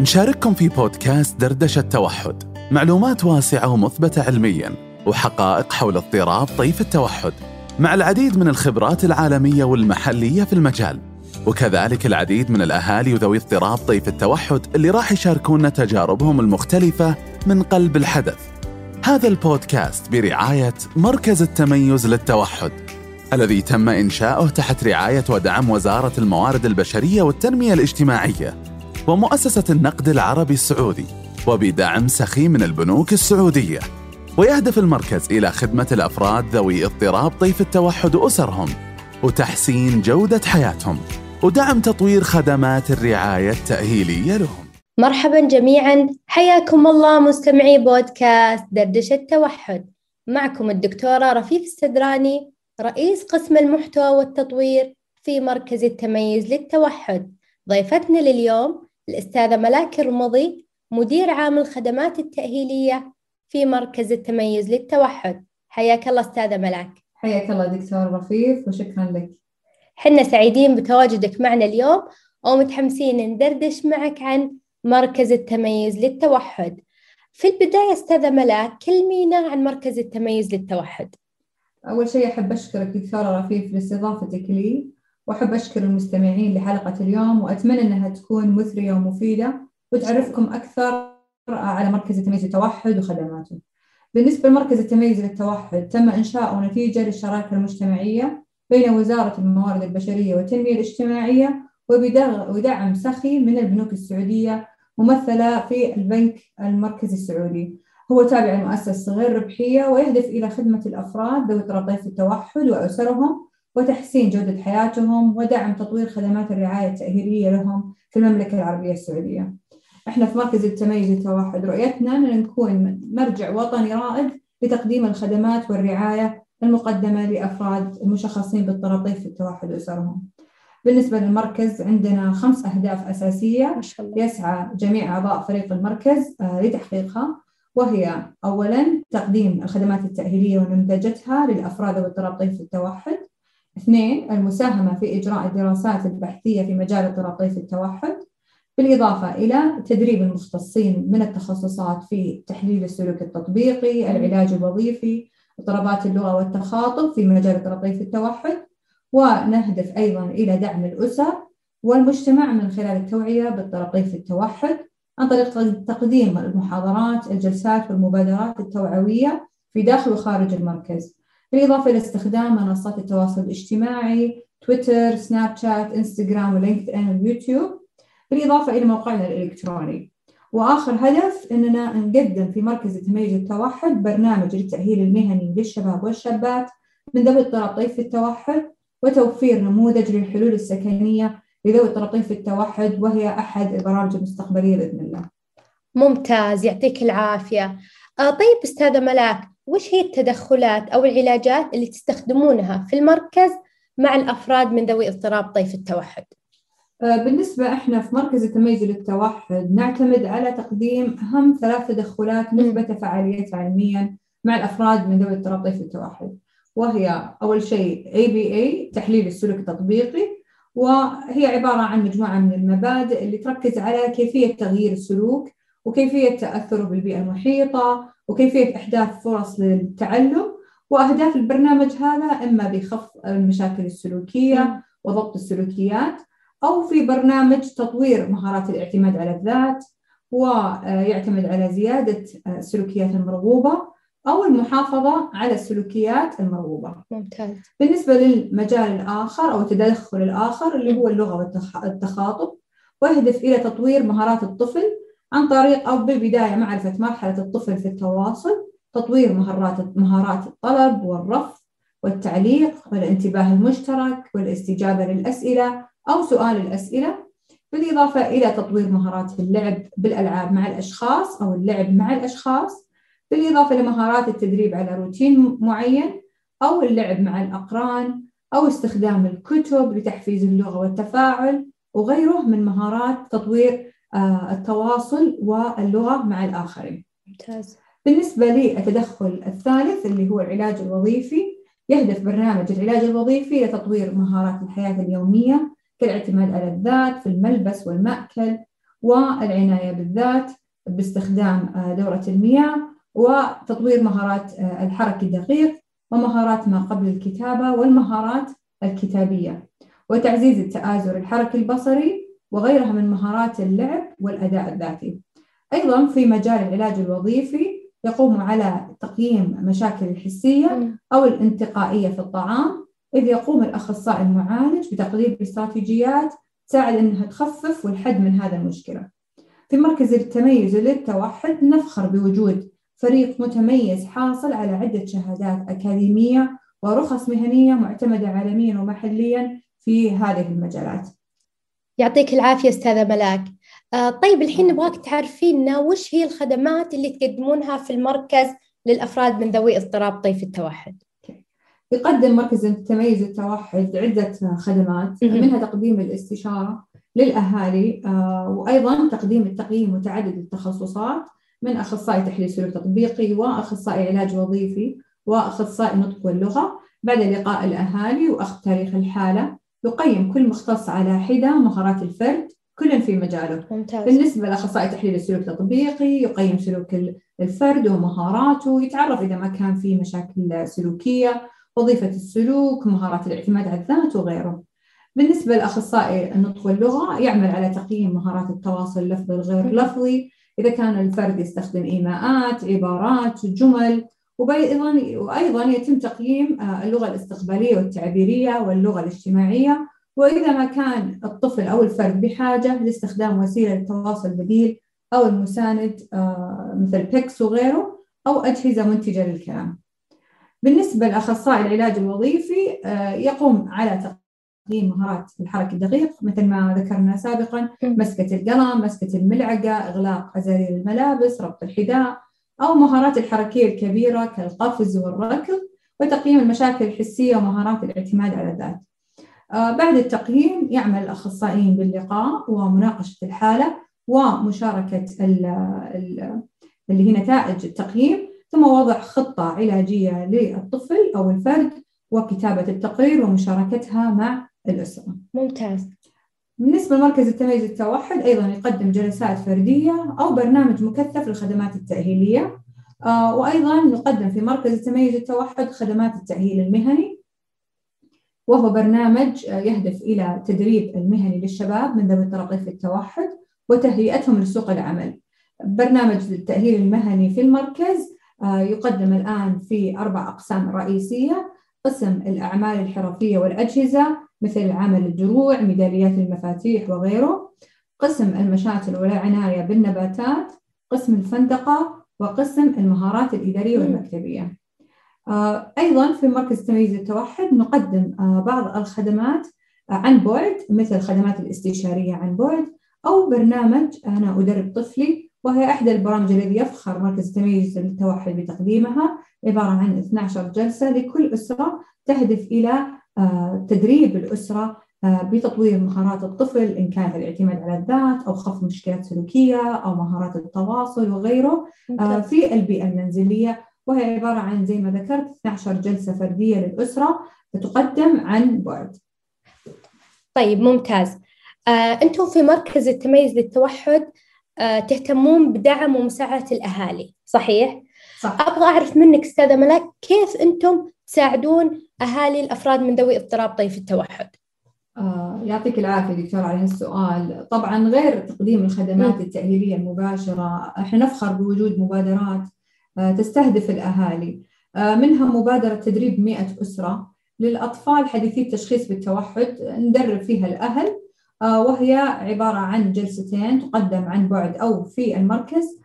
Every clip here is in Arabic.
نشارككم في بودكاست دردشة التوحد. معلومات واسعة ومثبتة علميا وحقائق حول اضطراب طيف التوحد. مع العديد من الخبرات العالمية والمحلية في المجال وكذلك العديد من الأهالي وذوي اضطراب طيف التوحد اللي راح يشاركونا تجاربهم المختلفة من قلب الحدث. هذا البودكاست برعاية مركز التميز للتوحد الذي تم إنشاؤه تحت رعاية ودعم وزارة الموارد البشرية والتنمية الاجتماعية. ومؤسسة النقد العربي السعودي وبدعم سخي من البنوك السعودية. ويهدف المركز إلى خدمة الأفراد ذوي اضطراب طيف التوحد وأسرهم وتحسين جودة حياتهم ودعم تطوير خدمات الرعاية التأهيلية لهم. مرحبا جميعا حياكم الله مستمعي بودكاست دردشة التوحد. معكم الدكتورة رفيف السدراني رئيس قسم المحتوى والتطوير في مركز التميز للتوحد. ضيفتنا لليوم الأستاذة ملاك الرمضي مدير عام الخدمات التأهيلية في مركز التميز للتوحد. حياك الله أستاذة ملاك. حياك الله دكتور رفيف وشكرا لك. حنا سعيدين بتواجدك معنا اليوم ومتحمسين ندردش معك عن مركز التميز للتوحد. في البداية أستاذة ملاك كلمينا عن مركز التميز للتوحد. أول شيء أحب أشكرك دكتورة رفيف لاستضافتك لي. وأحب أشكر المستمعين لحلقة اليوم وأتمنى أنها تكون مثرية ومفيدة وتعرفكم أكثر على مركز التمييز للتوحد وخدماته. بالنسبة لمركز التمييز للتوحد تم إنشاؤه نتيجة للشراكة المجتمعية بين وزارة الموارد البشرية والتنمية الاجتماعية ودعم سخي من البنوك السعودية ممثلة في البنك المركزي السعودي هو تابع لمؤسسة غير ربحية ويهدف إلى خدمة الأفراد ذوي اضطراب التوحد وأسرهم وتحسين جودة حياتهم ودعم تطوير خدمات الرعاية التأهيلية لهم في المملكة العربية السعودية. إحنا في مركز التميز للتوحد رؤيتنا أن نكون مرجع وطني رائد لتقديم الخدمات والرعاية المقدمة لأفراد المشخصين باضطراب طيف التوحد وأسرهم. بالنسبة للمركز عندنا خمس أهداف أساسية. يسعى جميع أعضاء فريق المركز آه، لتحقيقها وهي أولا تقديم الخدمات التأهيلية ونمذجتها للأفراد ذوي اضطراب طيف التوحد اثنين المساهمة في إجراء الدراسات البحثية في مجال اضطراب طيف التوحد بالإضافة إلى تدريب المختصين من التخصصات في تحليل السلوك التطبيقي، العلاج الوظيفي، اضطرابات اللغة والتخاطب في مجال اضطراب طيف التوحد، ونهدف أيضا إلى دعم الأسر والمجتمع من خلال التوعية باضطراب طيف التوحد عن طريق تقديم المحاضرات، الجلسات والمبادرات التوعوية في داخل وخارج المركز. بالإضافة إلى استخدام منصات التواصل الاجتماعي تويتر، سناب شات، إنستغرام ولينكد ان ويوتيوب بالإضافة إلى موقعنا الإلكتروني. وآخر هدف أننا نقدم في مركز تميز التوحد برنامج للتأهيل المهني للشباب والشابات من ذوي اضطراب طيف التوحد وتوفير نموذج للحلول السكنية لذوي اضطراب طيف التوحد وهي أحد البرامج المستقبلية بإذن الله. ممتاز يعطيك العافية. آه طيب أستاذة ملاك وش هي التدخلات أو العلاجات اللي تستخدمونها في المركز مع الأفراد من ذوي اضطراب طيف التوحد؟ آه، بالنسبة إحنا في مركز التميز للتوحد نعتمد على تقديم أهم ثلاث تدخلات مثبتة فعاليتها علميا مع الأفراد من ذوي اضطراب طيف التوحد وهي أول شيء ABA تحليل السلوك التطبيقي وهي عبارة عن مجموعة من المبادئ اللي تركز على كيفية تغيير السلوك وكيفية تأثره بالبيئة المحيطة وكيفية إحداث فرص للتعلم وأهداف البرنامج هذا إما بخفض المشاكل السلوكية وضبط السلوكيات أو في برنامج تطوير مهارات الاعتماد على الذات ويعتمد على زيادة السلوكيات المرغوبة أو المحافظة على السلوكيات المرغوبة. ممتاز. بالنسبة للمجال الآخر أو التدخل الآخر اللي هو اللغة والتخاطب ويهدف إلى تطوير مهارات الطفل عن طريق أو بالبداية معرفة مرحلة الطفل في التواصل تطوير مهارات مهارات الطلب والرفض والتعليق والانتباه المشترك والاستجابة للأسئلة أو سؤال الأسئلة بالإضافة إلى تطوير مهارات اللعب بالألعاب مع الأشخاص أو اللعب مع الأشخاص بالإضافة لمهارات التدريب على روتين معين أو اللعب مع الأقران أو استخدام الكتب لتحفيز اللغة والتفاعل وغيره من مهارات تطوير التواصل واللغة مع الآخرين. ممتاز. بالنسبة للتدخل الثالث اللي هو العلاج الوظيفي يهدف برنامج العلاج الوظيفي لتطوير مهارات الحياة اليومية كالاعتماد على الذات في الملبس والمأكل والعناية بالذات باستخدام دورة المياه وتطوير مهارات الحركة الدقيق ومهارات ما قبل الكتابة والمهارات الكتابية وتعزيز التآزر الحركي البصري وغيرها من مهارات اللعب والأداء الذاتي. أيضا في مجال العلاج الوظيفي يقوم على تقييم مشاكل الحسية أو الانتقائية في الطعام إذ يقوم الأخصائي المعالج بتقديم استراتيجيات تساعد أنها تخفف والحد من هذا المشكلة. في مركز التميز للتوحد نفخر بوجود فريق متميز حاصل على عدة شهادات أكاديمية ورخص مهنية معتمدة عالميا ومحليا في هذه المجالات. يعطيك العافية أستاذة ملاك. آه طيب الحين نبغاك تعرفينا وش هي الخدمات اللي تقدمونها في المركز للأفراد من ذوي اضطراب طيف التوحد؟ يقدم مركز التميز التوحد عدة خدمات منها تقديم الاستشارة للأهالي آه وأيضا تقديم التقييم متعدد التخصصات من أخصائي تحليل سلوك تطبيقي وأخصائي علاج وظيفي وأخصائي نطق واللغة بعد لقاء الأهالي وأخذ تاريخ الحالة. يقيم كل مختص على حدة مهارات الفرد كل في مجاله. ممتاز. بالنسبة لأخصائي تحليل السلوك التطبيقي يقيم سلوك الفرد ومهاراته يتعرف إذا ما كان في مشاكل سلوكية وظيفة السلوك مهارات الاعتماد على الذات وغيره. بالنسبة لأخصائي النطق واللغة يعمل على تقييم مهارات التواصل اللفظي الغير لفظي. إذا كان الفرد يستخدم إيماءات عبارات جمل وأيضا وأيضا يتم تقييم آه، اللغة الاستقبالية والتعبيرية واللغة الاجتماعية. وإذا ما كان الطفل أو الفرد بحاجة لاستخدام وسيلة للتواصل بديل أو المساند آه، مثل بيكس وغيره أو أجهزة منتجة للكلام. بالنسبة لأخصائي العلاج الوظيفي آه، يقوم على تقييم مهارات الحركة الدقيق مثل ما ذكرنا سابقا مسكة القلم مسكة الملعقة إغلاق أزارير الملابس ربط الحذاء أو مهارات الحركية الكبيرة كالقفز والركض وتقييم المشاكل الحسية ومهارات الاعتماد على الذات. آه، بعد التقييم يعمل الأخصائيين باللقاء ومناقشة الحالة ومشاركة اللي هي نتائج التقييم ثم وضع خطة علاجية للطفل أو الفرد وكتابة التقرير ومشاركتها مع الأسرة. ممتاز. بالنسبة لمركز التميز التوحد أيضا يقدم جلسات فردية أو برنامج مكثف للخدمات التأهيلية. آه، وأيضا نقدم في مركز التميز التوحد خدمات التأهيل المهني وهو برنامج آه، يهدف إلى تدريب المهني للشباب من ذوي طريقة التوحد وتهيئتهم لسوق العمل. برنامج التأهيل المهني في المركز آه، يقدم الآن في أربع أقسام رئيسية قسم الأعمال الحرفية والأجهزة مثل عمل الدروع ميداليات المفاتيح وغيره. قسم المشاتل والعناية بالنباتات. قسم الفندقة. وقسم المهارات الإدارية والمكتبية. آه، أيضا في مركز تمييز التوحد نقدم آه، بعض الخدمات آه، عن بعد مثل الخدمات الاستشارية عن بعد أو برنامج أنا أدرب طفلي وهي إحدى البرامج الذي يفخر مركز تمييز التوحد بتقديمها. عبارة عن 12 جلسة لكل أسرة تهدف إلى تدريب الأسرة بتطوير مهارات الطفل إن كانت الاعتماد على الذات أو خفض مشكلات سلوكية أو مهارات التواصل وغيره في البيئة المنزلية وهي عبارة عن زي ما ذكرت 12 جلسة فردية للأسرة تقدم عن بعد طيب ممتاز آه، أنتم في مركز التميز للتوحد آه، تهتمون بدعم ومساعدة الأهالي صحيح؟ صح. أبغى أعرف منك أستاذة ملاك كيف أنتم تساعدون أهالي الأفراد من ذوي اضطراب طيف التوحد؟ آه يعطيك العافية دكتور على هالسؤال. طبعا غير تقديم الخدمات التأهيلية المباشرة إحنا نفخر بوجود مبادرات آه، تستهدف الأهالي. آه، منها مبادرة تدريب 100 أسرة للأطفال حديثي التشخيص بالتوحد ندرب فيها الأهل. آه، وهي عبارة عن جلستين تقدم عن بعد أو في المركز.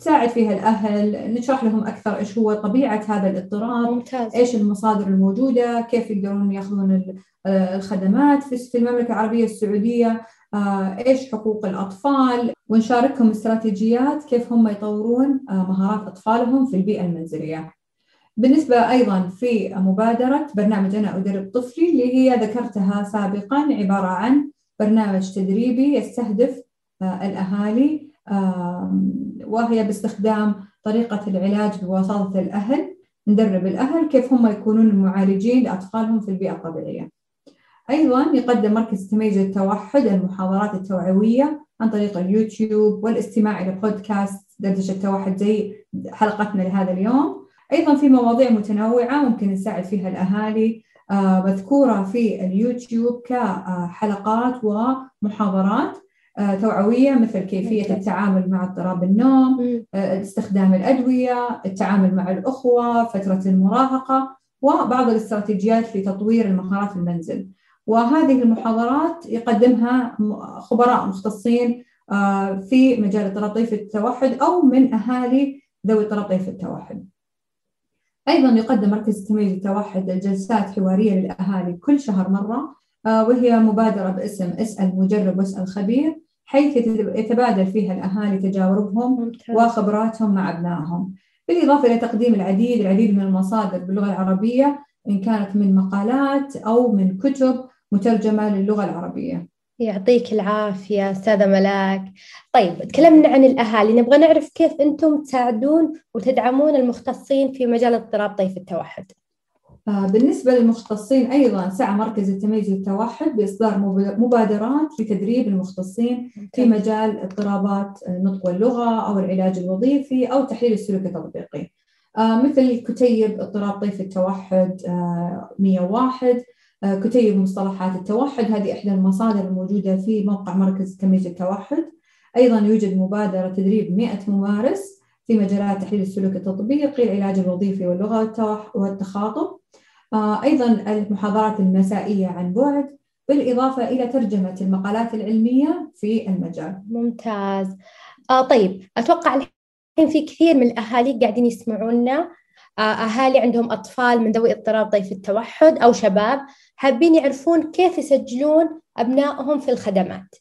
تساعد فيها الأهل نشرح لهم أكثر إيش هو طبيعة هذا الاضطراب ممتاز. إيش المصادر الموجودة كيف يقدرون يأخذون الخدمات في المملكة العربية السعودية آه، إيش حقوق الأطفال ونشاركهم استراتيجيات كيف هم يطورون آه، مهارات أطفالهم في البيئة المنزلية. بالنسبة أيضا في مبادرة برنامج أنا أدرب طفلي اللي هي ذكرتها سابقا عبارة عن برنامج تدريبي يستهدف آه، الأهالي وهي باستخدام طريقة العلاج بواسطة الأهل ندرب الأهل كيف هم يكونون المعالجين لأطفالهم في البيئة الطبيعية. أيضا يقدم مركز تميز التوحد المحاضرات التوعوية عن طريق اليوتيوب والاستماع إلى بودكاست دردشة التوحد زي حلقتنا لهذا اليوم. أيضا في مواضيع متنوعة ممكن نساعد فيها الأهالي. آه، مذكورة في اليوتيوب كحلقات ومحاضرات. توعوية مثل كيفية التعامل مع اضطراب النوم آه، استخدام الأدوية التعامل مع الأخوة فترة المراهقة وبعض الاستراتيجيات لتطوير المهارات المنزل. وهذه المحاضرات يقدمها خبراء مختصين في مجال اضطراب طيف التوحد أو من أهالي ذوي اضطراب طيف التوحد. أيضا يقدم مركز التمييز التوحد جلسات حوارية للأهالي كل شهر مرة آه، وهي مبادرة باسم اسأل مجرب واسأل خبير. حيث يتبادل فيها الأهالي تجاربهم وخبراتهم مع أبنائهم. بالإضافة إلى تقديم العديد العديد من المصادر باللغة العربية إن كانت من مقالات أو من كتب مترجمة للغة العربية. يعطيك العافية أستاذة ملاك. طيب تكلمنا عن الأهالي. نبغى نعرف كيف أنتم تساعدون وتدعمون المختصين في مجال اضطراب طيف التوحد. بالنسبة للمختصين أيضا سعى مركز التمييز للتوحد بإصدار مبادرات لتدريب المختصين في مجال اضطرابات النطق واللغة أو العلاج الوظيفي أو تحليل السلوك التطبيقي. آه، مثل كتيب اضطراب طيف التوحد 101 آه، آه، كتيب مصطلحات التوحد هذه إحدى المصادر الموجودة في موقع مركز تمييز التوحد أيضا يوجد مبادرة تدريب 100 ممارس في مجالات تحليل السلوك التطبيقي العلاج الوظيفي واللغة والتخاطب. أيضا المحاضرات المسائية عن بعد بالإضافة إلى ترجمة المقالات العلمية في المجال. ممتاز. آه طيب أتوقع الحين في كثير من الأهالي قاعدين يسمعونا. آه، أهالي عندهم أطفال من ذوي اضطراب طيف التوحد أو شباب حابين يعرفون كيف يسجلون أبنائهم في الخدمات.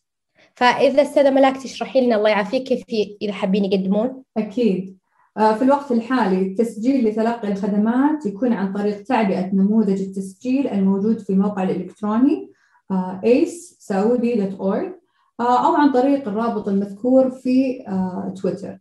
فإذا أستاذة ملاك تشرحي لنا الله يعافيك كيف إذا حابين يقدمون؟ أكيد. في الوقت الحالي التسجيل لتلقي الخدمات يكون عن طريق تعبئة نموذج التسجيل الموجود في الموقع الإلكتروني آه، ace.saudi.org أو عن طريق الرابط المذكور في تويتر.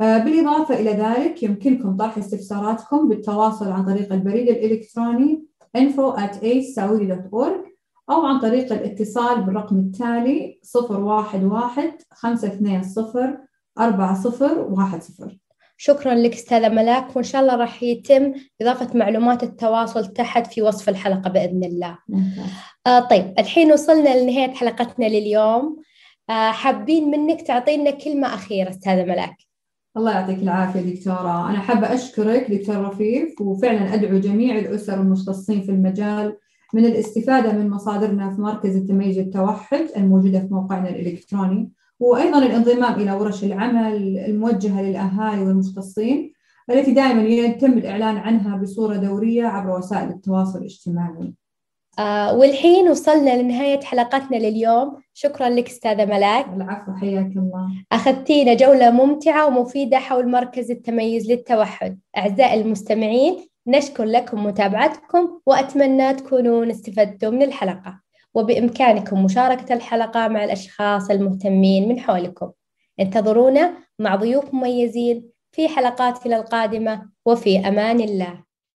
آه، بالإضافة إلى ذلك يمكنكم طرح استفساراتكم بالتواصل عن طريق البريد الإلكتروني info at asaudi.org أو عن طريق الاتصال بالرقم التالي 011 520 4010 شكرا لك أستاذة ملاك وإن شاء الله راح يتم إضافة معلومات التواصل تحت في وصف الحلقة بإذن الله. آه طيب الحين وصلنا لنهاية حلقتنا لليوم. آه حابين منك تعطينا كلمة أخيرة أستاذة ملاك؟ الله يعطيك العافية دكتورة. أنا حابة أشكرك دكتور رفيف وفعلا أدعو جميع الأسر المختصين في المجال من الاستفادة من مصادرنا في مركز التمييز التوحد الموجودة في موقعنا الإلكتروني. وأيضا الانضمام إلى ورش العمل الموجهة للأهالي والمختصين التي دائما يتم الإعلان عنها بصورة دورية عبر وسائل التواصل الاجتماعي. آه والحين وصلنا لنهاية حلقتنا لليوم. شكرا لك أستاذة ملاك. العفو حياك الله. أخذتينا جولة ممتعة ومفيدة حول مركز التميز للتوحد. أعزائي المستمعين نشكر لكم متابعتكم وأتمنى تكونون استفدتوا من الحلقة. وبإمكانكم مشاركة الحلقة مع الأشخاص المهتمين من حولكم. انتظرونا مع ضيوف مميزين في حلقاتنا القادمة وفي أمان الله.